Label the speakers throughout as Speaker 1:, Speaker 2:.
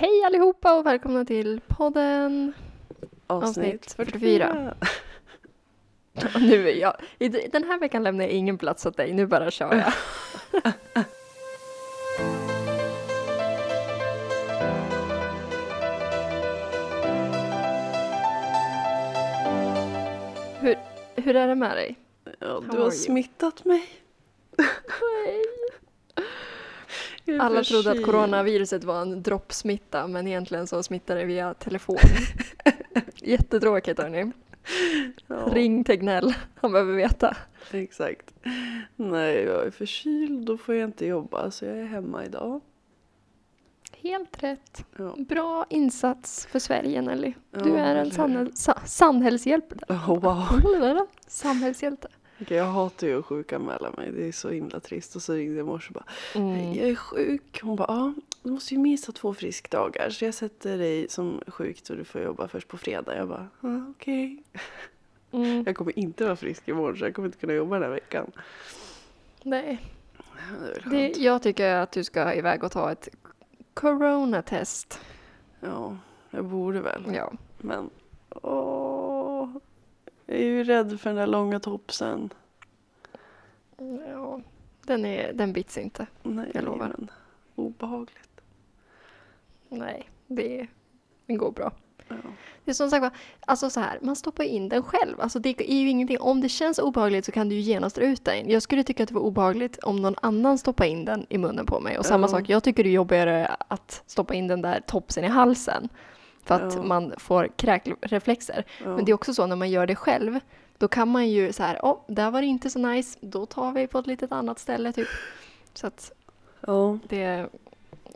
Speaker 1: Hej allihopa och välkomna till podden avsnitt 44. Och nu är jag, den här veckan lämnar jag ingen plats åt dig, nu bara kör jag. hur, hur är det med dig?
Speaker 2: Ja, du har smittat mig.
Speaker 1: Nej. Alla trodde att coronaviruset var en droppsmitta men egentligen så smittar det via telefon. Jättetråkigt hörni.
Speaker 2: Ja,
Speaker 1: Ring Tegnell, han behöver veta.
Speaker 2: Exakt. Nej, jag är förkyld. Då får jag inte jobba så jag är hemma idag.
Speaker 1: Helt rätt.
Speaker 2: Ja.
Speaker 1: Bra insats för Sverige Nelly. Du
Speaker 2: Ja,
Speaker 1: är en samhäll, sa, samhällshjälp.
Speaker 2: Oh, wow.
Speaker 1: Samhällshjälte.
Speaker 2: Okej, jag hatar ju att sjukanmäla mig. Det är så himla trist. Och så ringde jag morse och bara
Speaker 1: Mm.
Speaker 2: Jag är sjuk. Hon bara ja, du måste ju minst ha två friskdagar. Så jag sätter dig som sjuk så du får jobba först på fredag. Jag bara okej.
Speaker 1: Mm.
Speaker 2: Jag kommer inte vara frisk imorgon så jag kommer inte kunna jobba den här veckan.
Speaker 1: Nej,
Speaker 2: Det
Speaker 1: det, jag tycker att du ska iväg och ta ett coronatest.
Speaker 2: Ja, jag borde väl.
Speaker 1: Ja.
Speaker 2: Men åh, jag är ju rädd för den där långa topsen.
Speaker 1: ja. Den, är, den bits inte.
Speaker 2: Nej,
Speaker 1: Jag lovar.
Speaker 2: men obehagligt.
Speaker 1: Nej, det, det går bra.
Speaker 2: Ja.
Speaker 1: Det är som sagt alltså så här, man stoppar in den själv. Alltså det är ju ingenting, om det känns obehagligt så kan du ju genast dra ut den. Jag skulle tycka att det var obehagligt om någon annan stoppar in den i munnen på mig. Och samma sak, jag tycker det är jobbigare att stoppa in den där topsen i halsen. För att
Speaker 2: Ja.
Speaker 1: man får kräkreflexer.
Speaker 2: Ja.
Speaker 1: Men det är också så när man gör det själv, då kan man ju så här, åh, där var det inte så nice, då tar vi på ett litet annat ställe typ. Så att
Speaker 2: ja,
Speaker 1: det,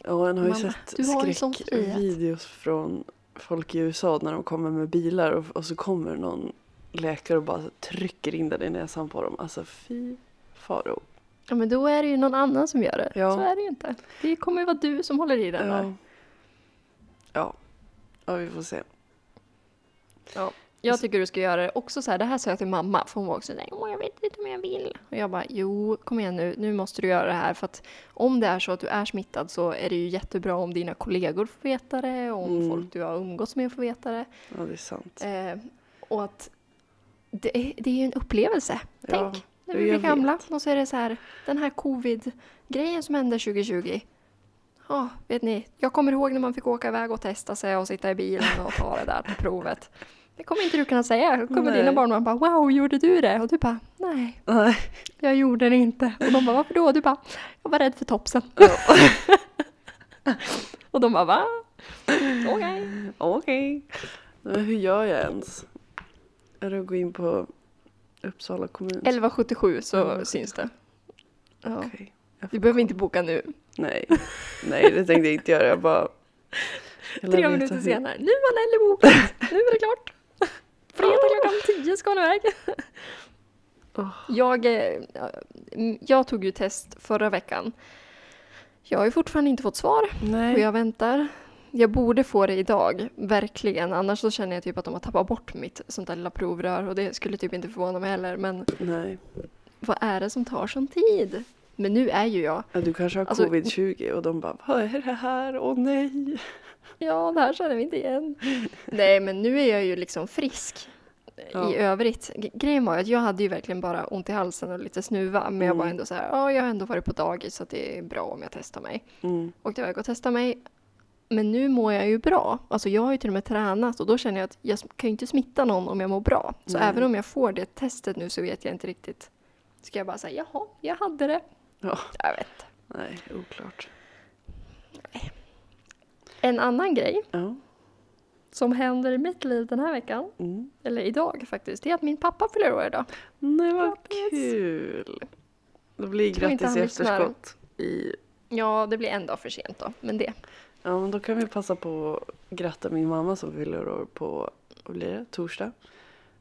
Speaker 2: ja, en har ju
Speaker 1: Man-
Speaker 2: sett skräckvideos från folk i USA när de kommer med bilar och, och så kommer någon läkare och bara trycker in den i näsan på dem. Alltså fy faro.
Speaker 1: ja men då är det ju någon annan som gör det.
Speaker 2: Ja.
Speaker 1: Så är det ju inte. Det kommer ju vara du som håller i den där.
Speaker 2: Ja. Ja. Vi får se.
Speaker 1: Ja. Jag tycker du ska göra det också så här, det här sa jag till mamma, för hon var också såhär, åh jag vet inte om jag vill. Och jag bara, jo kom igen nu, nu måste du göra det här för att om det är så att du är smittad så är det ju jättebra om dina kollegor får veta det, och om
Speaker 2: Mm.
Speaker 1: folk du har umgåtts med får veta det.
Speaker 2: Ja, det är sant.
Speaker 1: Eh, och att det är, det är ju en upplevelse.
Speaker 2: Ja,
Speaker 1: Tänk, när vi blir gamla och så är det så här, den här covid-grejen som hände 2020. Ja, vet ni, jag kommer ihåg när man fick åka iväg och testa sig och sitta i bilen och ta det där provet. Det kommer inte du kunna säga. Då kommer
Speaker 2: Nej.
Speaker 1: dina barn och bara wow, gjorde du det? Och du bara nej,
Speaker 2: Nej.
Speaker 1: jag gjorde det inte. Och de bara varför då? Och du bara jag var rädd för topsen. Och de bara va? Okej.
Speaker 2: Okej. Men hur gör jag ens? Är det att gå in på Uppsala kommun?
Speaker 1: 1177 så
Speaker 2: Mm.
Speaker 1: syns det. Ja.
Speaker 2: Okej.
Speaker 1: Du behöver inte boka nu.
Speaker 2: Nej. Nej, det tänkte jag inte göra. Jag bara...
Speaker 1: Tre minuter senare. Nu var Nelly bokat. Nu är det klart. Fredag klockan tio ska hon iväg. Jag, eh, jag tog ju test förra veckan. Jag har ju fortfarande inte fått svar och
Speaker 2: Nej.
Speaker 1: jag väntar. Jag borde få det idag, verkligen. Annars så känner jag typ att de har tappat bort mitt sånt där lilla provrör och det skulle typ inte förvåna mig heller. Men
Speaker 2: Nej.
Speaker 1: vad är det som tar sån tid? Men nu är ju jag,
Speaker 2: Ja, du kanske har
Speaker 1: Alltså-
Speaker 2: covid-20 och de bara Vad är det här? Åh nej.
Speaker 1: ja det här känner vi inte igen. Nej men nu är jag ju liksom frisk.
Speaker 2: Ja.
Speaker 1: i övrigt. Grejen var att jag hade ju verkligen bara ont i halsen och lite snuva. Men jag var
Speaker 2: Mm.
Speaker 1: ändå så här, ja jag har ändå varit på dagis så det är bra om jag testar mig.
Speaker 2: Mm.
Speaker 1: Åkte iväg och testade mig. Men nu mår jag ju bra. Alltså jag har ju till och med tränat och då känner jag att jag kan ju inte smitta någon om jag mår bra. Så
Speaker 2: Nej.
Speaker 1: även om jag får det testet nu så vet jag inte riktigt. Ska jag bara säga, jaha, jag hade det.
Speaker 2: Ja.
Speaker 1: Jag vet inte.
Speaker 2: Nej, oklart.
Speaker 1: En annan grej
Speaker 2: Ja.
Speaker 1: som händer i mitt liv den här veckan,
Speaker 2: Mm.
Speaker 1: eller idag faktiskt, det är att min pappa fyller år idag.
Speaker 2: Nej, vad
Speaker 1: Grattis.
Speaker 2: kul. Det blir grattis i efterskott. I...
Speaker 1: Ja, det blir en dag för sent då, men det.
Speaker 2: Ja, men då kan vi passa på att gratta min mamma som fyller år på, vad blir det, torsdag?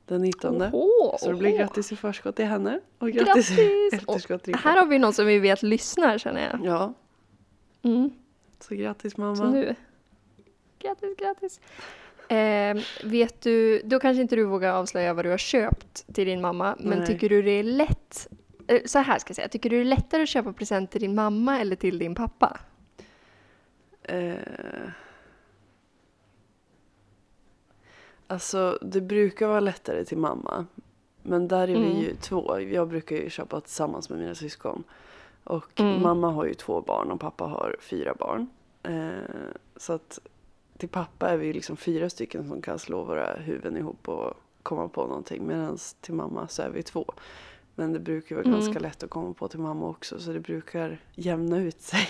Speaker 2: Den 19.
Speaker 1: Oho,
Speaker 2: Så det blir grattis i förskott till henne. Och grattis, i
Speaker 1: Grattis!
Speaker 2: efterskott till
Speaker 1: Här har vi någon som vi vet lyssnar känner jag.
Speaker 2: Ja,
Speaker 1: Mm.
Speaker 2: så grattis
Speaker 1: Så
Speaker 2: mamma.
Speaker 1: nu. Grattis, grattis. Eh, vet du, då kanske inte du vågar avslöja vad du har köpt till din mamma, men
Speaker 2: Nej.
Speaker 1: tycker du det är lätt? Eh, så här ska jag säga, tycker du det är lättare att köpa present till din mamma eller till din pappa?
Speaker 2: Eh, Alltså det brukar vara lättare till mamma. Men där är vi
Speaker 1: Mm.
Speaker 2: ju två. Jag brukar ju köpa tillsammans med mina syskon. Och
Speaker 1: Mm.
Speaker 2: mamma har ju två barn och pappa har fyra barn. Eh, så att till pappa är vi ju liksom fyra stycken som kan slå våra huvuden ihop och komma på någonting. Medan till mamma så är vi två. Men det brukar vara
Speaker 1: Mm.
Speaker 2: ganska lätt att komma på till mamma också. Så det brukar jämna ut sig.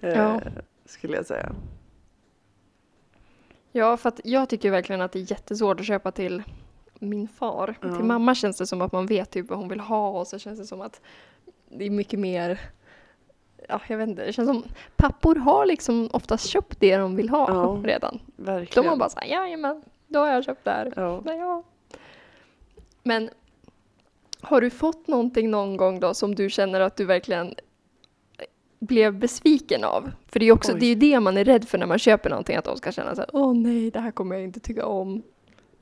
Speaker 2: eh,
Speaker 1: Ja.
Speaker 2: Skulle jag säga.
Speaker 1: Ja, för att jag tycker verkligen att det är jättesvårt att köpa till min far.
Speaker 2: Ja.
Speaker 1: Till mamma känns det som att man vet typ vad hon vill ha och så känns det som att det är mycket mer Ja, jag vet inte. Det känns som pappor har liksom oftast köpt det de vill ha
Speaker 2: Ja.
Speaker 1: redan.
Speaker 2: Verkligen.
Speaker 1: De har bara såhär, jajamän, då har jag köpt det här.
Speaker 2: ja.
Speaker 1: Ja. Men har du fått någonting någon gång då som du känner att du verkligen blev besviken av? För det är också,
Speaker 2: Oj.
Speaker 1: det är ju det man är rädd för när man köper någonting, att de ska känna såhär, åh nej, det här kommer jag inte tycka om.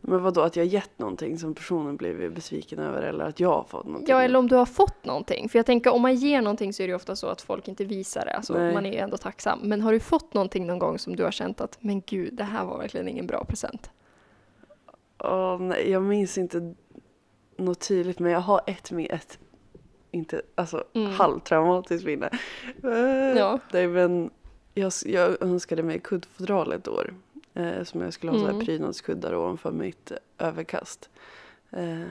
Speaker 2: Men vad då att jag gett någonting som personen blivit besviken över eller att jag har fått någonting?
Speaker 1: Ja, eller om du har fått någonting. För jag tänker om man ger någonting så är det ofta så att folk inte visar det. Alltså,
Speaker 2: Nej.
Speaker 1: man är ju ändå tacksam. Men har du fått någonting någon gång som du har känt att, men gud, det här var verkligen ingen bra present?
Speaker 2: Åh, nej, jag minns inte något tydligt men jag har ett med ett inte, alltså
Speaker 1: Mm.
Speaker 2: halvtraumatiskt minne. Eh,
Speaker 1: Ja.
Speaker 2: Nej men jag, jag önskade mig kuddfodral ett år. Eh, som jag skulle ha så
Speaker 1: Mm.
Speaker 2: här prydnadskuddar ovanför mitt överkast. Eh,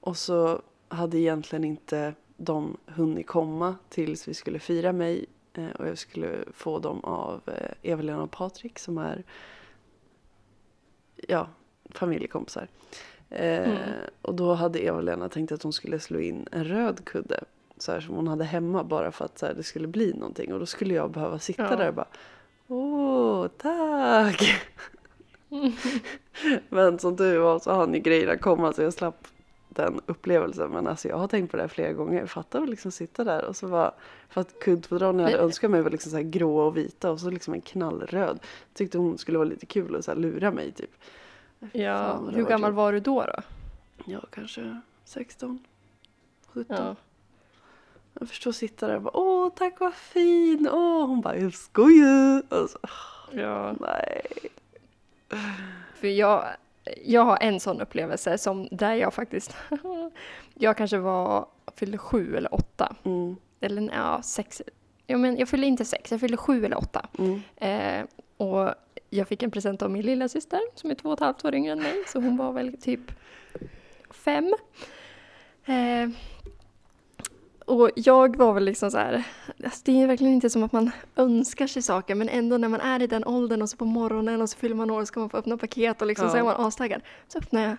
Speaker 2: och så hade egentligen inte de hunnit komma tills vi skulle fira mig. Eh, och jag skulle få dem av eh, Eva-Lena och Patrik som är ja, familjekompisar. Eh,
Speaker 1: Mm.
Speaker 2: Och då hade Eva-Lena tänkt att hon skulle slå in en röd kudde. Så här, som hon hade hemma bara för att så här, det skulle bli någonting. Och då skulle jag behöva sitta
Speaker 1: Ja.
Speaker 2: där och bara Åh, tack! Men som tur var så hann ju grejerna komma så jag slapp den upplevelsen. Men alltså jag har tänkt på det här flera gånger. Jag fattar väl liksom sitta där och så var för att kuddfodralen jag hade önskat mig var liksom så här grå och vita och så liksom en knallröd. Tyckte hon skulle vara lite kul att så här lura mig typ.
Speaker 1: Ja,
Speaker 2: Fan,
Speaker 1: hur gammal var du då? då?
Speaker 2: Ja, kanske 16, 17.
Speaker 1: Ja.
Speaker 2: Jag förstår sitta där och bara åh tack vad fin, åh hon bara jag skojar. Alltså,
Speaker 1: ja.
Speaker 2: nej.
Speaker 1: För jag, jag har en sån upplevelse som där jag faktiskt, jag kanske var, fyllde sju eller åtta.
Speaker 2: Mm,
Speaker 1: Eller ja, sex. Ja, men jag fyllde inte sex, jag fyllde sju eller åtta.
Speaker 2: mm.
Speaker 1: Eh, och jag fick en present av min lilla syster som är två och ett halvt år yngre än mig. Så hon var väl typ fem. Eh, och jag var väl liksom så här, alltså det är verkligen inte som att man önskar sig saker men ändå när man är i den åldern och så på morgonen och så fyller man år och ska man få öppna paket och liksom
Speaker 2: Ja.
Speaker 1: så är man astaggad. Så öppnar jag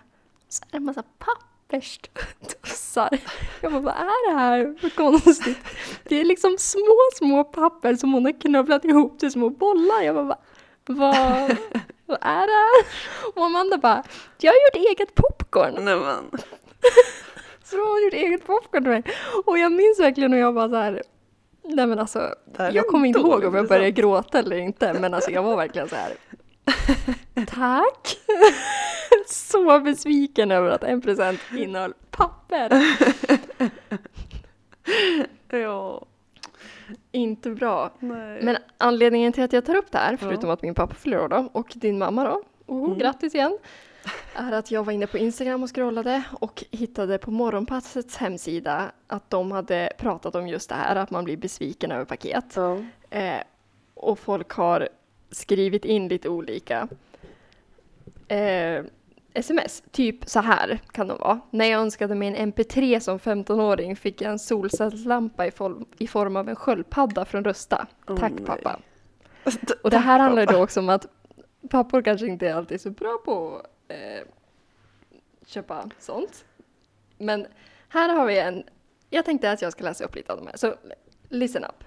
Speaker 1: så är det en massa papperstussar. Jag bara, vad är det här för konstigt? Det är liksom små, små papper som hon har knövlat ihop till små bollar. Jag bara, vad, vad är det här? Och Amanda bara, jag har gjort eget popcorn.
Speaker 2: Nej men.
Speaker 1: Så då har hon gjort eget popcorn till mig. Och jag minns verkligen hur jag bara så här, nej men alltså, jag kommer inte ihåg om jag började
Speaker 2: present.
Speaker 1: gråta eller inte, men alltså jag var verkligen så här. Tack! Så besviken över att en present innehöll papper.
Speaker 2: Ja.
Speaker 1: Inte bra.
Speaker 2: Nej.
Speaker 1: Men anledningen till att jag tar upp det här, förutom att min pappa fyller år då, och din mamma då, oh,
Speaker 2: Mm.
Speaker 1: grattis igen, är att jag var inne på Instagram och scrollade och hittade på Morgonpassets hemsida att de hade pratat om just det här, att man blir besviken över paket.
Speaker 2: Ja.
Speaker 1: Eh, och folk har skrivit in lite olika eh, sms. Typ så här kan de vara. När jag önskade mig en MP3 som 15-åring fick jag en solcellslampa i, form, i form av en sköldpadda från Rösta.
Speaker 2: Åh,
Speaker 1: Tack
Speaker 2: nej.
Speaker 1: pappa. Och det här handlar då också om att pappor kanske inte är alltid så bra på att eh, köpa sånt. Men här har vi en, jag tänkte att jag ska läsa upp lite av de här, så listen up.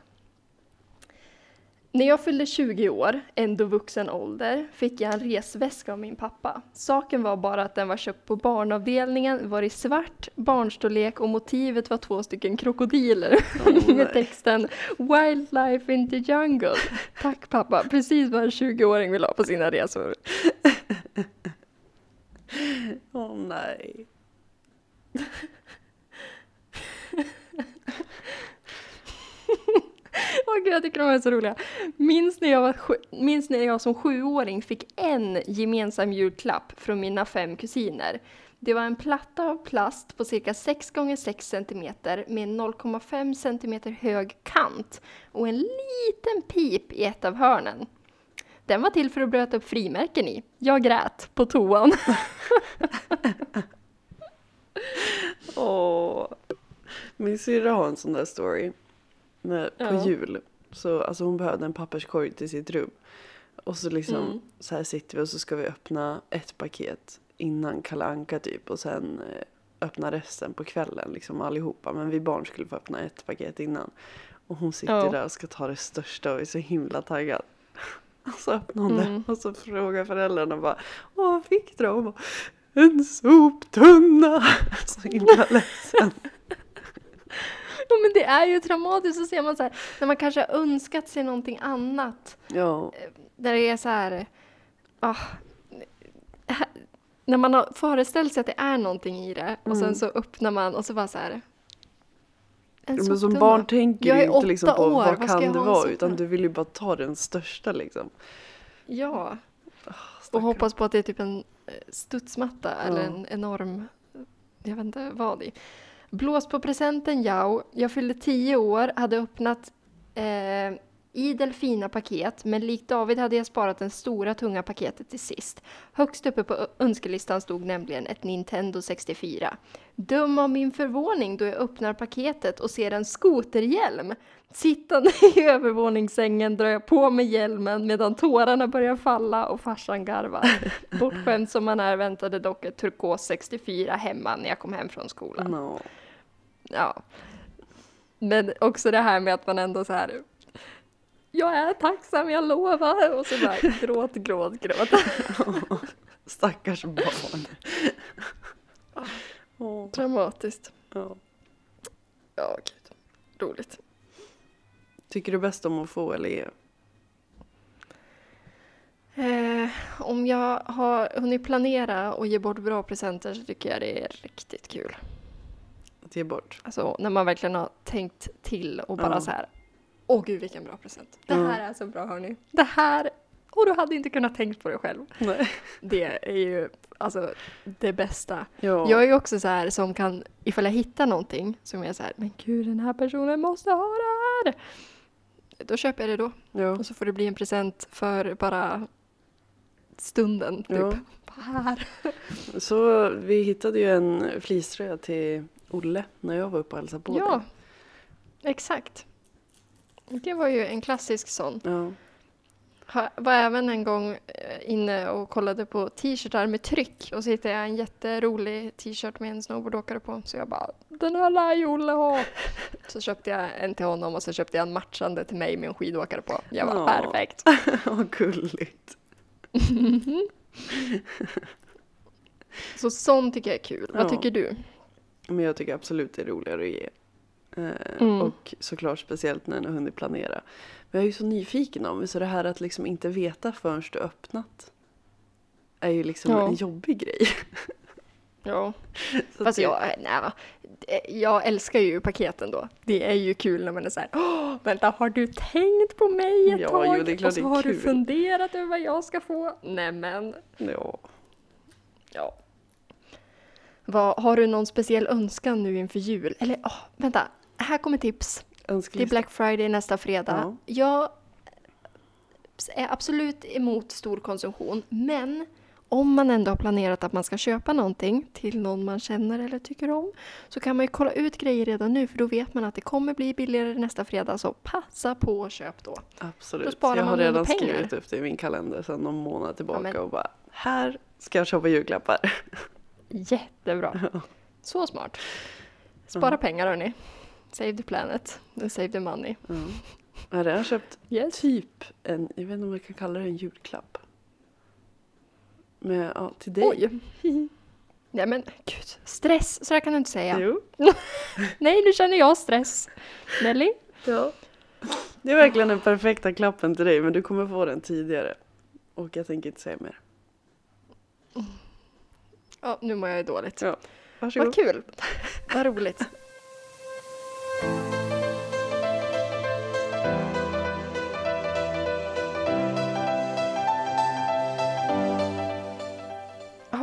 Speaker 1: När jag fyllde 20 år, ändå vuxen ålder, fick jag en resväska av min pappa. Saken var bara att den var köpt på barnavdelningen, var i svart, barnstorlek och motivet var två stycken krokodiler
Speaker 2: Åh,
Speaker 1: med texten Wildlife in the jungle. Tack pappa, precis vad en 20-åring vill ha på sina resor.
Speaker 2: Åh nej.
Speaker 1: Åh gud, jag tycker de är så roliga. Minns när, jag var, sju- minns när jag som sjuåring fick en gemensam julklapp från mina fem kusiner. Det var en platta av plast på cirka 6 x 6 cm med 0,5 cm hög kant och en liten pip i ett av hörnen. Den var till för att blöta upp frimärken i. Jag grät på toan.
Speaker 2: Åh. Min syrra har en sån där story. När, på
Speaker 1: Ja.
Speaker 2: jul. Så, alltså hon behövde en papperskorg till sitt rum. Och så liksom
Speaker 1: Mm.
Speaker 2: så här sitter vi och så ska vi öppna ett paket innan Kalle Anka typ. Och sen eh, öppna resten på kvällen liksom allihopa. Men vi barn skulle få öppna ett paket innan. Och hon sitter
Speaker 1: Ja.
Speaker 2: där och ska ta det största och är så himla taggad. Och så öppnar hon
Speaker 1: Mm.
Speaker 2: det och så frågar föräldrarna bara Åh, vad fick du? Och bara, En soptunna! Så himla ledsen.
Speaker 1: Ja men det är ju traumatiskt, så ser man så här, när man kanske har önskat sig någonting annat.
Speaker 2: Ja,
Speaker 1: Där det är så här, ah, när man har föreställt sig att det är någonting i det och sen
Speaker 2: Mm.
Speaker 1: så öppnar man och så bara så här. En
Speaker 2: men som barn tänker du inte liksom på
Speaker 1: år,
Speaker 2: vad kan det vara utan du vill ju bara ta den största liksom.
Speaker 1: Ja, och
Speaker 2: Stackarn.
Speaker 1: hoppas på att det är typ en eh, studsmatta eller
Speaker 2: Ja.
Speaker 1: en enorm, jag vet inte vad i. Blås på presenten, Jao. Jag fyllde tio år, hade öppnat eh, idel fina paket, men likt David hade jag sparat det stora tunga paketet till sist. Högst uppe på önskelistan stod nämligen ett Nintendo 64. Döm av min förvåning då jag öppnar paketet och ser en skoterhjälm. Sittande i övervåningssängen drar jag på mig hjälmen medan tårarna börjar falla och farsan garvar. Bortskämd som man är väntade dock ett turkos 64 hemma när jag kom hem från skolan.
Speaker 2: No.
Speaker 1: Ja. Men också det här med att man ändå så här jag är tacksam, jag lovar. Och så bara gråt, gråt, gråt.
Speaker 2: Stackars barn. Åh,
Speaker 1: Dramatiskt.
Speaker 2: ja.
Speaker 1: Ja, gud. Roligt.
Speaker 2: Tycker du bäst om att få eller ge?
Speaker 1: Eh, om jag har hunnit planera och ge bort bra presenter så tycker jag det är riktigt kul.
Speaker 2: Att ge bort?
Speaker 1: Alltså när man verkligen har tänkt till och bara
Speaker 2: Ja.
Speaker 1: så här. Åh gud vilken bra present. Det här är så bra hörni. Det här. Och du hade inte kunnat tänkt på det själv.
Speaker 2: Nej.
Speaker 1: Det är ju alltså det bästa.
Speaker 2: Ja.
Speaker 1: Jag är ju också så här som kan, ifall jag hittar någonting som är så här, men gud den här personen måste ha det här. Då köper jag det då.
Speaker 2: ja.
Speaker 1: Och så får det bli en present för bara stunden typ.
Speaker 2: Ja.
Speaker 1: Här.
Speaker 2: Så vi hittade ju en fleecetröja till Olle när jag var uppe och hälsade på
Speaker 1: Ja,
Speaker 2: dig.
Speaker 1: exakt. Det var ju en klassisk sån.
Speaker 2: Ja.
Speaker 1: Ha- var även en gång eh, inne och kollade på t-shirtar med tryck och så hittade jag en jätterolig t-shirt med en snowboardåkare på. Så jag bara, den här lär ju Olle ha. Så köpte jag en till honom och så köpte jag en matchande till mig med en skidåkare på. Jag var perfekt.
Speaker 2: Vad gulligt.
Speaker 1: Så sånt tycker jag är kul. Vad
Speaker 2: Ja.
Speaker 1: tycker du?
Speaker 2: Men jag tycker absolut det är roligare att ge. Eh,
Speaker 1: Mm.
Speaker 2: Och såklart speciellt när en har hunnit planera. Men jag är ju så nyfiken om det, så det här att liksom inte veta förrän du öppnat är ju liksom
Speaker 1: Ja.
Speaker 2: en jobbig grej.
Speaker 1: Ja,
Speaker 2: Så
Speaker 1: fast
Speaker 2: det-
Speaker 1: jag, nej, jag älskar ju paketen då. Det är ju kul när man är så här, Åh, vänta, har du tänkt på mig ett
Speaker 2: Ja,
Speaker 1: tag?
Speaker 2: jo, det är klart
Speaker 1: och så
Speaker 2: det är
Speaker 1: har du
Speaker 2: kul.
Speaker 1: funderat över vad jag ska få? Nämen,
Speaker 2: Ja.
Speaker 1: ja. Vad, har du någon speciell önskan nu inför jul? Eller, åh, vänta, här kommer tips. Det är. Black Friday nästa fredag. Jag är absolut emot stor konsumtion, men om man ändå har planerat att man ska köpa någonting till någon man känner eller tycker om så kan man ju kolla ut grejer redan nu för då vet man att det kommer bli billigare nästa fredag så passa på och köp då.
Speaker 2: Absolut.
Speaker 1: Då sparar
Speaker 2: jag har
Speaker 1: man
Speaker 2: redan
Speaker 1: pengar.
Speaker 2: skrivit upp det i min kalender sedan någon månad tillbaka
Speaker 1: men-
Speaker 2: och bara här ska jag köpa julklappar.
Speaker 1: Jättebra. Så smart. Spara pengar hörni. Save the planet. and Save the money.
Speaker 2: Ja. Jag har redan köpt
Speaker 1: Yes.
Speaker 2: typ en, jag vet inte om jag kan kalla det en julklapp. Men ja, till dig.
Speaker 1: Oj. Nej men gud, stress, så där kan du inte säga.
Speaker 2: Jo.
Speaker 1: Nej, nu känner jag stress. Nelly?
Speaker 2: Ja. Det är verkligen den perfekta klappen till dig men du kommer få den tidigare. Och jag tänker inte säga mer.
Speaker 1: Ja, nu mår jag ju dåligt.
Speaker 2: Ja. Varsågod.
Speaker 1: Vad kul. Vad roligt.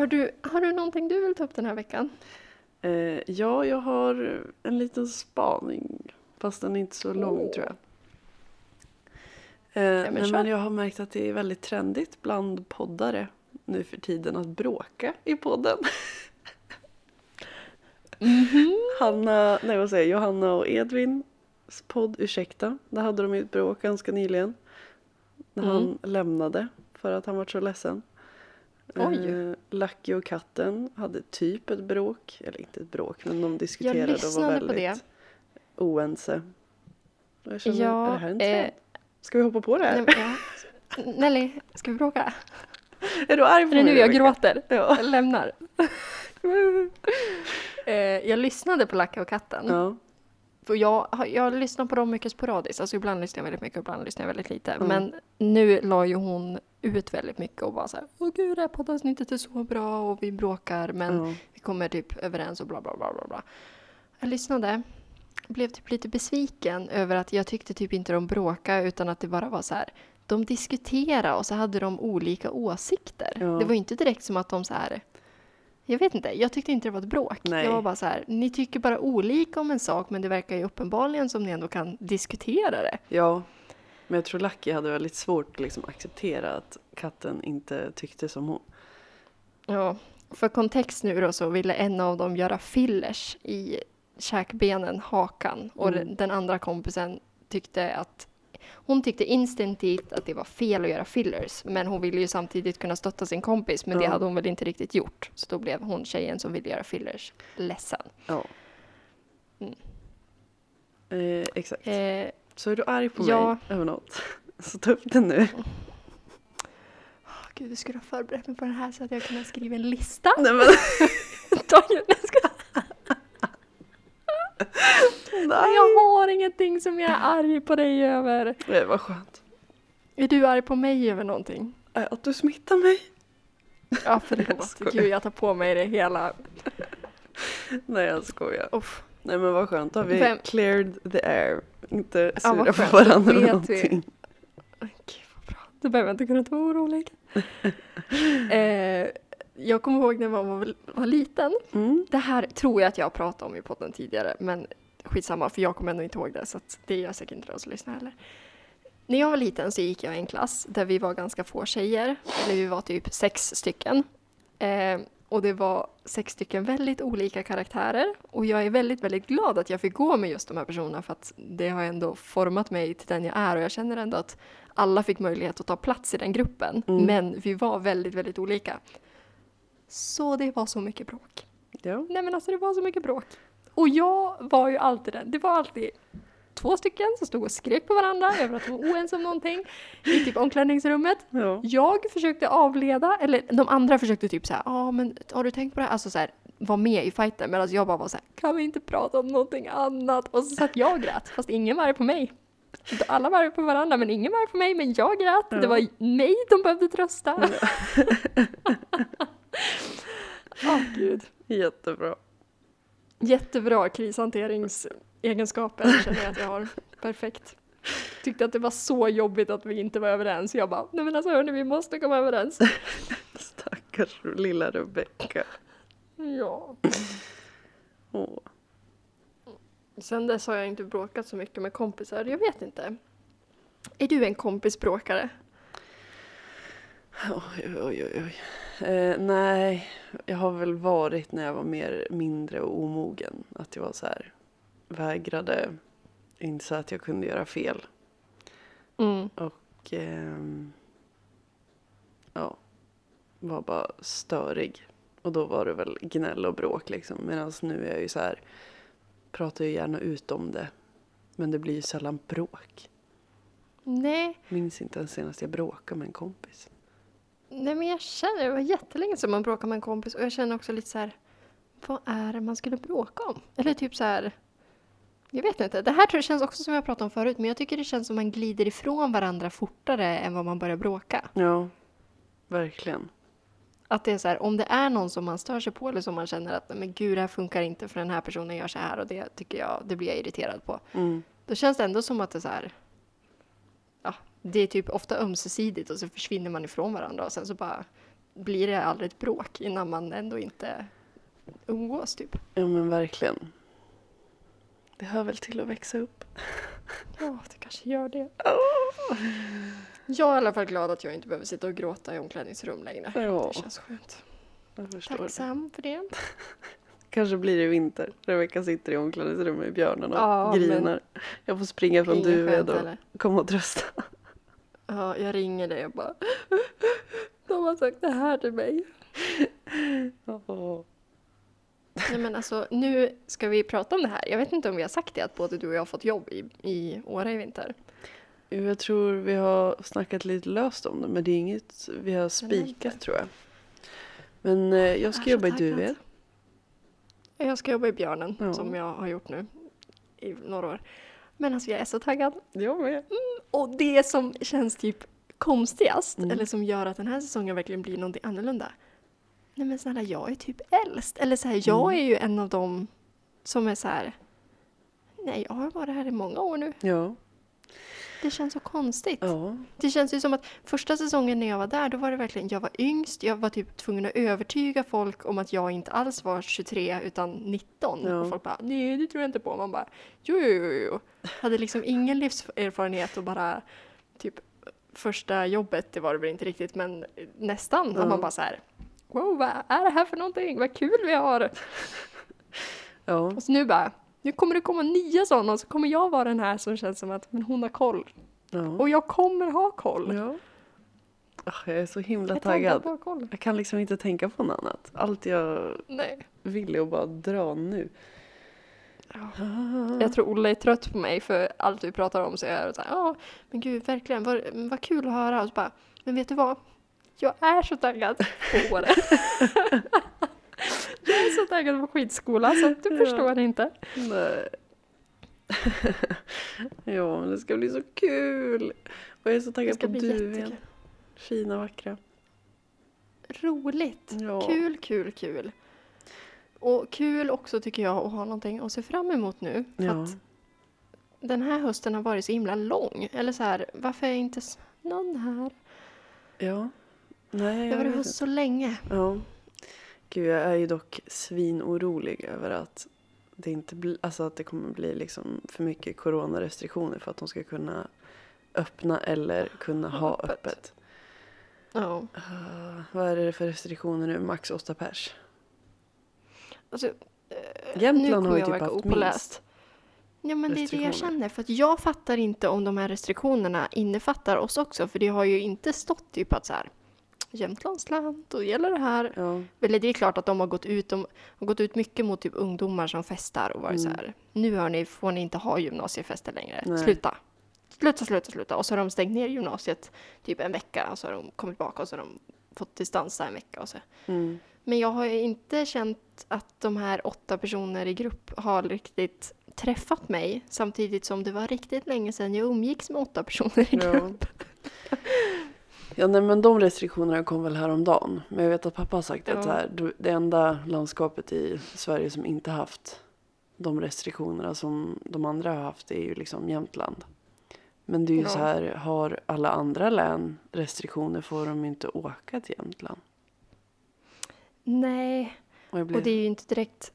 Speaker 1: Du, har du någonting du vill ta upp den här veckan?
Speaker 2: Eh, ja, jag har en liten spaning. Fast den är inte så lång
Speaker 1: Åh.
Speaker 2: tror jag. Eh,
Speaker 1: men
Speaker 2: nej,
Speaker 1: kör.
Speaker 2: men jag har märkt att det är väldigt trendigt bland poddare nu för tiden att bråka i podden. Hanna, nej vad säger jag, Johanna och Edvins podd Ursäkta. Där hade de ett bråk ganska nyligen. När
Speaker 1: Mm.
Speaker 2: han lämnade för att han var så ledsen.
Speaker 1: Oj.
Speaker 2: Eh, Lucky och katten hade typ ett bråk. Eller inte ett bråk men de diskuterade och var
Speaker 1: lyssnade på
Speaker 2: väldigt
Speaker 1: det.
Speaker 2: oense. Jag känner,
Speaker 1: Ja,
Speaker 2: är det här en
Speaker 1: eh,
Speaker 2: trend? Ska vi hoppa på det här?
Speaker 1: Nej, ja. Nelly, ska vi bråka?
Speaker 2: är du arg på
Speaker 1: Är det
Speaker 2: mig
Speaker 1: nu jag
Speaker 2: Rebecca?
Speaker 1: gråter?
Speaker 2: Ja.
Speaker 1: Jag lämnar. Eh, jag lyssnade på Lacka och katten.
Speaker 2: ja.
Speaker 1: Och jag, jag lyssnar på dem mycket sporadiskt. Alltså ibland lyssnar jag väldigt mycket och ibland lyssnar jag väldigt lite.
Speaker 2: Mm.
Speaker 1: Men nu la ju hon ut väldigt mycket och bara så här, åh gud det här poddavsnittet är så bra och vi bråkar men
Speaker 2: Ja.
Speaker 1: vi kommer typ överens och bla bla bla bla bla. Jag lyssnade, blev typ lite besviken över att jag tyckte typ inte de bråkade utan att det bara var så här, de diskuterade och så hade de olika åsikter.
Speaker 2: Ja.
Speaker 1: Det var ju inte direkt som att de så här jag vet inte, jag tyckte inte det var ett bråk.
Speaker 2: Nej.
Speaker 1: Jag var bara så här, ni tycker bara olika om en sak men det verkar ju uppenbarligen som ni ändå kan diskutera det.
Speaker 2: ja. Men jag tror Lucky hade väldigt svårt att liksom acceptera att katten inte tyckte som hon.
Speaker 1: Ja, för kontext nu då så ville en av dem göra fillers i käkbenen, hakan och
Speaker 2: Mm.
Speaker 1: den- andra kompisen tyckte att hon tyckte instinktivt att det var fel att göra fillers, men hon ville ju samtidigt kunna stötta sin kompis, men det
Speaker 2: Ja.
Speaker 1: hade hon väl inte riktigt gjort. Så då blev hon tjejen som ville göra fillers ledsen.
Speaker 2: Ja.
Speaker 1: Mm.
Speaker 2: Eh, exakt.
Speaker 1: Eh,
Speaker 2: Så är du arg på
Speaker 1: ja.
Speaker 2: mig över något, så ta upp det nu.
Speaker 1: åh, gud, du skulle ha förberett mig på den här så att jag kunde skriva en lista.
Speaker 2: Nej men,
Speaker 1: Ta jag ska-
Speaker 2: nej.
Speaker 1: Jag har ingenting som jag är arg på dig över.
Speaker 2: Nej, vad skönt.
Speaker 1: Är du arg på mig över någonting?
Speaker 2: Eh, Att du smittar mig.
Speaker 1: Ja,
Speaker 2: Jag
Speaker 1: förlåt.
Speaker 2: skojar.
Speaker 1: Gud, jag tar på mig det hela.
Speaker 2: Nej jag skojar.
Speaker 1: Uff.
Speaker 2: Nej men vad skönt, då har vi
Speaker 1: Vem-
Speaker 2: cleared the air. Inte
Speaker 1: Ja,
Speaker 2: sura på varandra eller någonting.
Speaker 1: Gud, vad bra. Då behöver jag inte kunna vara orolig. eh, jag kommer ihåg när man var, var liten.
Speaker 2: Mm.
Speaker 1: Det här tror jag att jag pratat om i podden tidigare, men skitsamma, för jag kommer ändå inte ihåg det, så det gör säkert inte de som lyssnar heller. När jag var liten så gick jag i en klass där vi var ganska få tjejer, eller vi var typ sex stycken. Eh, och det var sex stycken väldigt olika karaktärer. Och jag är väldigt, väldigt glad att jag fick gå med just de här personerna för att det har ändå format mig till den jag är och jag känner ändå att alla fick möjlighet att ta plats i den gruppen.
Speaker 2: Mm.
Speaker 1: Men vi var väldigt, väldigt olika. Så det var så mycket bråk.
Speaker 2: Ja.
Speaker 1: Nej men alltså det var så mycket bråk. Och jag var ju alltid den. Det var alltid två stycken som stod och skrek på varandra över att de var oense om någonting i typ omklädningsrummet.
Speaker 2: ja.
Speaker 1: Jag försökte avleda, eller de andra försökte typ såhär, ja ah, men har du tänkt på det här? Alltså såhär, var med i fighten medan jag bara var såhär, kan vi inte prata om någonting annat? Och så satt jag och grät, fast ingen var på mig. Alla var på varandra men ingen var på mig, men jag grät.
Speaker 2: Ja.
Speaker 1: Det var mig de behövde trösta. Åh gud.
Speaker 2: Jättebra.
Speaker 1: Jättebra krishanteringsegenskaper känner jag att jag har. Perfekt. Tyckte att det var så jobbigt att vi inte var överens. Jag bara, nej men alltså hörni, vi måste komma överens.
Speaker 2: Stackars lilla Rebecka.
Speaker 1: Ja.
Speaker 2: Åh.
Speaker 1: Sen dess har jag inte bråkat så mycket med kompisar. Jag vet inte. Är du en kompisbråkare?
Speaker 2: Oj, oj, oj, oj. Eh, nej, jag har väl varit när jag var mer mindre och omogen. Att jag var så här, vägrade inse att jag kunde göra fel.
Speaker 1: Mm.
Speaker 2: Och ehm, ja, var bara störig. Och då var det väl gnäll och bråk liksom. Medan nu är jag ju så här, pratar ju gärna ut om det. Men det blir ju sällan bråk.
Speaker 1: Nej,
Speaker 2: Minns inte ens senast jag bråkade med en kompis.
Speaker 1: nej men jag känner, det var jättelänge sedan man bråkade med en kompis och jag känner också lite så här, vad är det man skulle bråka om? Eller typ så här, jag vet inte. Det här tror jag känns också som jag pratade om förut, men jag tycker det känns som man glider ifrån varandra fortare än vad man börjar bråka.
Speaker 2: Ja, verkligen.
Speaker 1: Att det är så här, om det är någon som man stör sig på eller som man känner att men gud, det här funkar inte för den här personen gör så här och det tycker jag, det blir jag irriterad på.
Speaker 2: Mm.
Speaker 1: Då känns det ändå som att det är så här, ja, det är typ ofta ömsesidigt och så försvinner man ifrån varandra och sen så bara blir det aldrig ett bråk innan man ändå inte umgås typ.
Speaker 2: Ja men verkligen. Det hör väl till att växa upp.
Speaker 1: Ja, det kanske gör det. Jag är i alla fall glad att jag inte behöver sitta och gråta i omklädningsrum längre.
Speaker 2: Ja.
Speaker 1: Det känns skönt.
Speaker 2: Jag förstår. det.
Speaker 1: Tacksam för det.
Speaker 2: Kanske blir det vinter. Rebecka sitter i omklädningsrummet med björnen och
Speaker 1: Ja,
Speaker 2: grinar. Jag får springa från Duved och komma och trösta.
Speaker 1: Ja, jag ringer dig och bara De har sagt det här till mig.
Speaker 2: Åh.
Speaker 1: Nej men alltså nu ska vi prata om det här. Jag vet inte om vi har sagt det att både du och jag har fått jobb i, i Åre i vinter.
Speaker 2: Jag tror vi har snackat lite löst om det men det är inget vi har spikat tror jag. Men eh, jag ska
Speaker 1: så
Speaker 2: jobba i. Duved.
Speaker 1: Jag ska jobba i Björnen
Speaker 2: Ja.
Speaker 1: som jag har gjort nu i några år. Men alltså jag är så taggad.
Speaker 2: Jag med.
Speaker 1: Och det som känns typ konstigast,
Speaker 2: Mm.
Speaker 1: eller som gör att den här säsongen verkligen blir någonting annorlunda. Nej men snälla, jag är typ äldst. Eller så här, jag
Speaker 2: Mm.
Speaker 1: är ju en av dem som är så här. Nej, jag har varit här i många år nu.
Speaker 2: Ja.
Speaker 1: Det känns så konstigt.
Speaker 2: Ja.
Speaker 1: Det känns ju som att första säsongen när jag var där, då var det verkligen, jag var yngst, jag var typ tvungen att övertyga folk om att jag inte alls var 23 utan 19.
Speaker 2: Ja.
Speaker 1: Och folk bara, nej det tror jag inte på. Man bara, jo jo jo. Hade liksom ingen livserfarenhet och bara typ första jobbet, det var det väl inte riktigt, men nästan.
Speaker 2: Ja.
Speaker 1: Man bara så här, wow vad är det här för någonting? Vad kul vi har!
Speaker 2: Ja.
Speaker 1: Och så nu bara, nu kommer det komma nya sådana och så kommer jag vara den här som känns som att men hon har koll.
Speaker 2: ja.
Speaker 1: Och jag kommer ha koll.
Speaker 2: ja. Jag är så himla
Speaker 1: Jag taggad.
Speaker 2: Jag kan liksom inte tänka på något annat. Allt jag
Speaker 1: Nej.
Speaker 2: vill är att bara dra nu.
Speaker 1: Ja.
Speaker 2: Ah.
Speaker 1: Jag tror Olle är trött på mig för allt vi pratar om så är jag så här, ja men gud verkligen vad, vad kul att höra och så bara, men vet du vad? Jag är så taggad på Åre. jag är så taggad på skidskola så du
Speaker 2: Ja.
Speaker 1: förstår inte.
Speaker 2: Nej. ja, men det ska bli så kul. Och jag är så taggad på
Speaker 1: jättekul.
Speaker 2: Fina, vackra.
Speaker 1: Roligt.
Speaker 2: Ja.
Speaker 1: Kul, kul, kul. Och kul också tycker jag att ha någonting att se fram emot nu.
Speaker 2: Ja.
Speaker 1: att den här hösten har varit så himla lång. Eller så här, varför är inte snön här?
Speaker 2: Ja. Nej,
Speaker 1: Det
Speaker 2: jag vet
Speaker 1: höst
Speaker 2: inte.
Speaker 1: så länge.
Speaker 2: Ja. Gud, jag är ju dock svinorolig över att det inte blir, alltså att det kommer bli liksom för mycket coronarestriktioner för att de ska kunna öppna eller kunna
Speaker 1: Ha
Speaker 2: ha
Speaker 1: öppet.
Speaker 2: öppet.
Speaker 1: Ja.
Speaker 2: Uh, vad är det för restriktioner nu? Max åtta pers.
Speaker 1: Alltså, eh,
Speaker 2: Jämtland har ju typ haft
Speaker 1: opåläst. Ja men det är det jag känner. För att jag fattar inte om de här restriktionerna innefattar oss också. För det har ju inte stått typ att så här Jämtlands län, då gäller det här.
Speaker 2: Ja,
Speaker 1: Eller det är klart att de har gått ut, de har gått ut mycket mot typ ungdomar som festar och varit
Speaker 2: Mm.
Speaker 1: så här. Nu hör ni, får ni inte ha gymnasiefester längre.
Speaker 2: Nej.
Speaker 1: Sluta. Sluta, sluta, sluta. Och så har de stängt ner gymnasiet typ en vecka och så har de kommit tillbaka och så har de fått distansa en vecka och så.
Speaker 2: mm.
Speaker 1: Men jag har inte känt att de här åtta personer i grupp har riktigt träffat mig samtidigt som det var riktigt länge sedan jag umgicks med åtta personer i grupp.
Speaker 2: Ja, nej, men de restriktionerna kom väl häromdagen. Men jag vet att pappa har sagt
Speaker 1: Ja.
Speaker 2: att så här, det enda landskapet i Sverige som inte haft de restriktionerna som de andra har haft är ju liksom Jämtland. Men det är ju
Speaker 1: Ja.
Speaker 2: så här, har alla andra län restriktioner får de inte åka till Jämtland.
Speaker 1: Nej,
Speaker 2: Och blev,
Speaker 1: och det är ju inte direkt...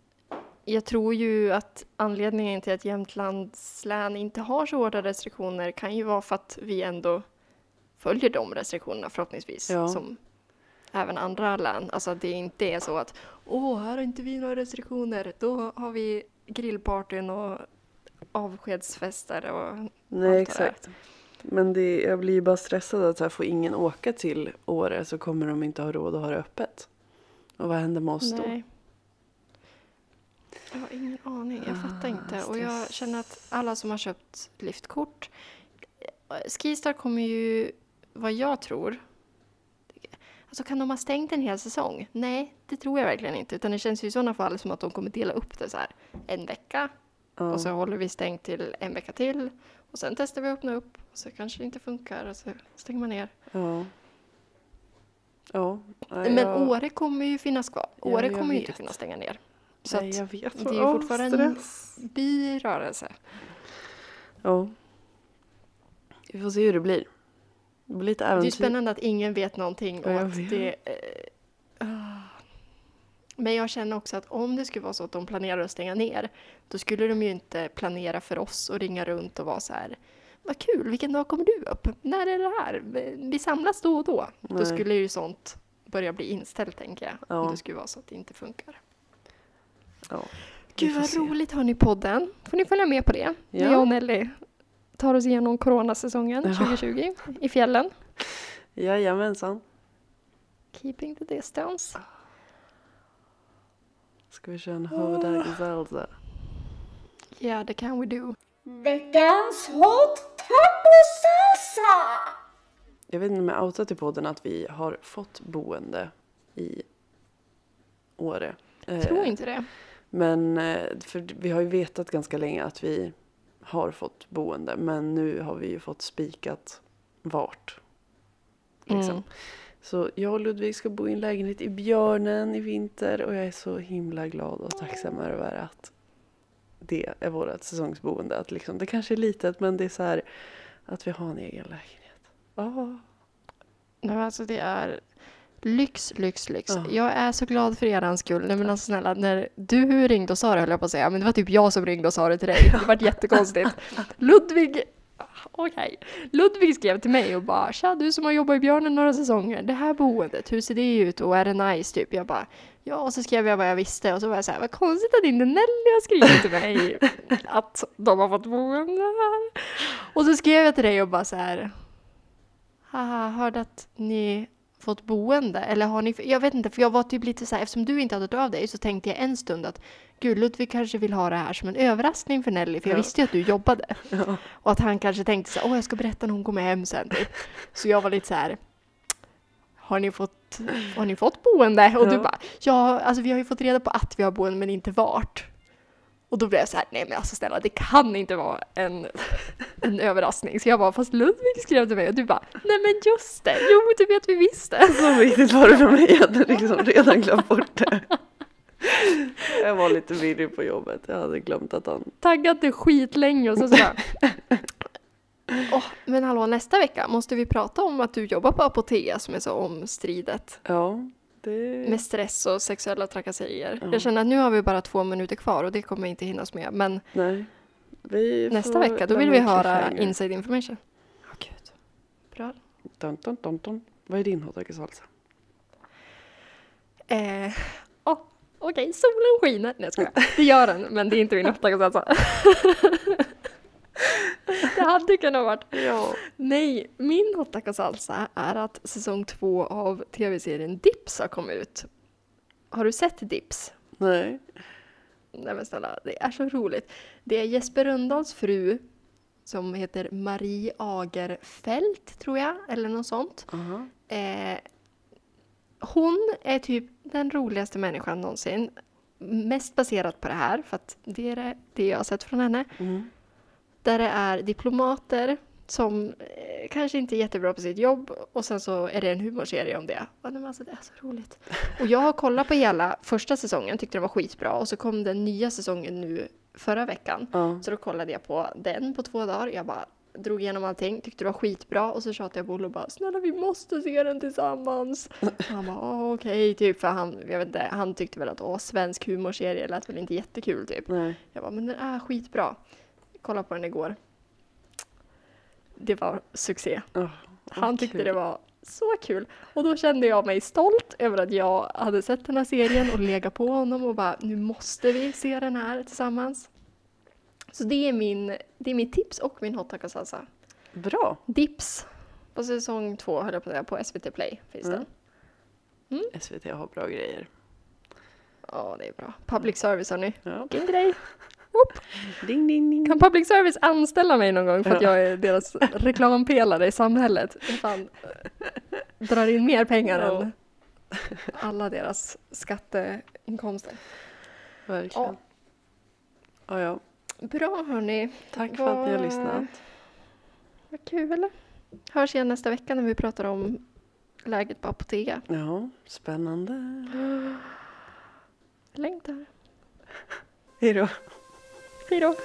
Speaker 1: Jag tror ju att anledningen till att Jämtlands län inte har så hårda restriktioner kan ju vara för att vi ändå följer de restriktionerna förhoppningsvis.
Speaker 2: Ja.
Speaker 1: Som även andra län. Alltså att det inte är så att åh, här har inte vi några restriktioner. Då har vi grillpartyn och avskedsfester och
Speaker 2: nej, exakt. Men det, jag blir ju bara stressad att så här, får ingen åka till Åre så kommer de inte ha råd att ha det öppet. Och vad händer med oss då?
Speaker 1: Nej. Jag har ingen aning. Jag fattar
Speaker 2: Ah,
Speaker 1: inte. Och jag
Speaker 2: stress.
Speaker 1: känner att alla som har köpt liftkort. Skistar kommer ju, vad jag tror. Alltså kan de ha stängt en hel säsong? Nej, det tror jag verkligen inte. Utan det känns ju i sådana fall som att de kommer dela upp det så här. En vecka
Speaker 2: Ja.
Speaker 1: och så håller vi stängt till en vecka till. Och sen testar vi att öppna upp. Och så kanske det inte funkar och så stänger man ner.
Speaker 2: Ja. Ja. nej,
Speaker 1: Men
Speaker 2: jag-
Speaker 1: Åre kommer ju finnas kvar.
Speaker 2: Ja,
Speaker 1: Åre
Speaker 2: jag
Speaker 1: kommer ju inte kunna stänga ner. Så
Speaker 2: Nej, jag vet.
Speaker 1: det är ju fortfarande en
Speaker 2: stress.
Speaker 1: birörelse.
Speaker 2: Ja. Vi får se hur det blir. Det blir lite
Speaker 1: Det är
Speaker 2: äventyr.
Speaker 1: spännande att ingen vet någonting och att det, eh, Men jag känner också att om det skulle vara så att de planerar att stänga ner, då skulle de ju inte planera för oss och ringa runt och vara så här vad kul, vilken dag kommer du upp? När är det här? Vi samlas då och då.
Speaker 2: Nej.
Speaker 1: Då skulle ju sånt börja bli inställt tänker jag.
Speaker 2: Ja.
Speaker 1: Om det skulle vara så att det inte funkar.
Speaker 2: Ja,
Speaker 1: Gud vad
Speaker 2: se.
Speaker 1: roligt har ni podden. Får ni följa med på det.
Speaker 2: Ja.
Speaker 1: Jag och Nelly tar oss igenom coronasäsongen
Speaker 2: Ja.
Speaker 1: 2020 i fjällen.
Speaker 2: Jajamensan.
Speaker 1: Keeping the distance.
Speaker 2: Ska vi köra en Hoda Salsa?
Speaker 1: Ja, det kan we do.
Speaker 3: Veckans hot taco-salsa!
Speaker 2: Jag vet inte om jag outat i podden att vi har fått boende i Åre.
Speaker 1: Jag
Speaker 2: Eh,
Speaker 1: tror inte det.
Speaker 2: Men eh, för vi har ju vetat ganska länge att vi har fått boende. Men nu har vi ju fått spikat vart. Liksom.
Speaker 1: Mm.
Speaker 2: Så jag och Ludvig ska bo i en lägenhet i Björnen i vinter. Och jag är så himla glad och tacksam över att det är vårt säsongsboende. Att liksom, det kanske är litet men det är så här att vi har en egen lägenhet.
Speaker 1: Nej, men alltså det är lyx, lyx, lyx.
Speaker 2: Ja.
Speaker 1: Jag är så glad för er skull. Nej, men alltså snälla, när du ringde och sa det höll jag på att säga, men det var typ jag som ringde och sa det till dig. Det var jättekonstigt. Ludvig, okej. Ludvig skrev till mig och bara, tja du som har jobbat i Björnen några säsonger, det här boendet, hur ser det ut och är det nice typ? Jag bara, ja och så skrev jag vad jag visste och så var jag så här, vad konstigt att inte Nelly har skrivit till mig att de har fått boende här. Och så skrev jag till dig och bara så här, haha, hörde att ni fått boende? Eller har ni, jag vet inte, för jag var typ lite så här, eftersom du inte hade hört av dig så tänkte jag en stund att gud, Ludvig kanske vill ha det här som en överraskning för Nelly, för jag
Speaker 2: Ja.
Speaker 1: visste ju att du jobbade.
Speaker 2: Ja.
Speaker 1: Och att han kanske tänkte så här, åh jag ska berätta när hon kommer hem sen. Typ. Så jag var lite så här, har ni fått, har ni fått boende? Och du
Speaker 2: Ja.
Speaker 1: bara, ja, alltså vi har ju fått reda på att vi har boende men inte vart. Och då blev jag så här, nej men alltså snälla, det kan inte vara en, en överraskning. Så jag bara, fast Ludvig skrev till mig och du bara, nej men just det, jo det vet vi visst det.
Speaker 2: Så viktigt var det för mig. Jag hade liksom redan glömt bort det. Jag var lite virrig på jobbet. Jag hade glömt att han...
Speaker 1: Taggat det skitlänge och så, så bara, Åh, men hallå, nästa vecka måste vi prata om att du jobbar på Apotea som är så omstridet.
Speaker 2: Ja, det...
Speaker 1: Med stress och sexuella trakasserier.
Speaker 2: Ja.
Speaker 1: Jag känner att nu har vi bara två minuter kvar och det kommer inte hinnas med. Men nästa vecka, då vill vi höra inside information. Åh gud. Bra.
Speaker 2: Dun, dun, dun, dun. Vad är din salsa?
Speaker 1: Eh, åh, Okej, solen skiner. Nej, jag skojar. Det gör den, men det är inte min alltså. Det hade kunnat varit.
Speaker 2: Ja.
Speaker 1: Nej, min hot taco salsa är att säsong två av tv-serien Dips har kommit ut. Har du sett Dips?
Speaker 2: Nej.
Speaker 1: Nej men snälla, det är så roligt. Det är Jesper Rönndahls fru som heter Marie Agerfält, tror jag, eller något sånt.
Speaker 2: Aha.
Speaker 1: Eh, hon är typ den roligaste människan någonsin. Mest baserat på det här, för att det är det jag har sett från henne.
Speaker 2: Mm.
Speaker 1: Där det är diplomater som eh, kanske inte är jättebra på sitt jobb och sen så är det en humorserie om det. Och men alltså, det är så roligt. Och jag har kollat på hela första säsongen, tyckte den var skitbra och så kom den nya säsongen nu förra veckan.
Speaker 2: Ja.
Speaker 1: Så då kollade jag på den på två dagar. Jag bara drog igenom allting, tyckte det var skitbra och så tjatade jag på Olle och bara snälla vi måste se den tillsammans. Och han bara "Åh, okej typ för han, jag vet inte, han tyckte väl att åh svensk humorserie lät väl inte jättekul typ.
Speaker 2: Nej.
Speaker 1: Jag bara men den är skitbra. Kolla på den igår. Det var succé.
Speaker 2: Oh,
Speaker 1: Han tyckte det var så kul. Och då kände jag mig stolt över att jag hade sett den här serien och legat på honom och bara nu måste vi se den här tillsammans. Så det är, min, det är mitt tips och min hot salsa.
Speaker 2: Bra.
Speaker 1: Dips på säsong två höll jag på att säga, på SVT Play finns
Speaker 2: Mm.
Speaker 1: den.
Speaker 2: SVT har bra grejer.
Speaker 1: Ja, det är bra. Public service hörni.
Speaker 2: Ja.
Speaker 1: Vilken grej.
Speaker 2: Ding, ding, ding.
Speaker 1: Kan public service anställa mig någon gång för att
Speaker 2: Ja.
Speaker 1: jag är deras reklampelare i samhället? Jag fan drar in mer pengar
Speaker 2: Ja.
Speaker 1: än alla deras skatteinkomster.
Speaker 2: Verkligen. Ja. ja.
Speaker 1: Bra hörni.
Speaker 2: Tack för att ni har lyssnat.
Speaker 1: Vad kul. Hörs igen nästa vecka när vi pratar om läget på Apotea.
Speaker 2: Ja, spännande.
Speaker 1: Längtar.
Speaker 2: Hej då.
Speaker 1: Hej då.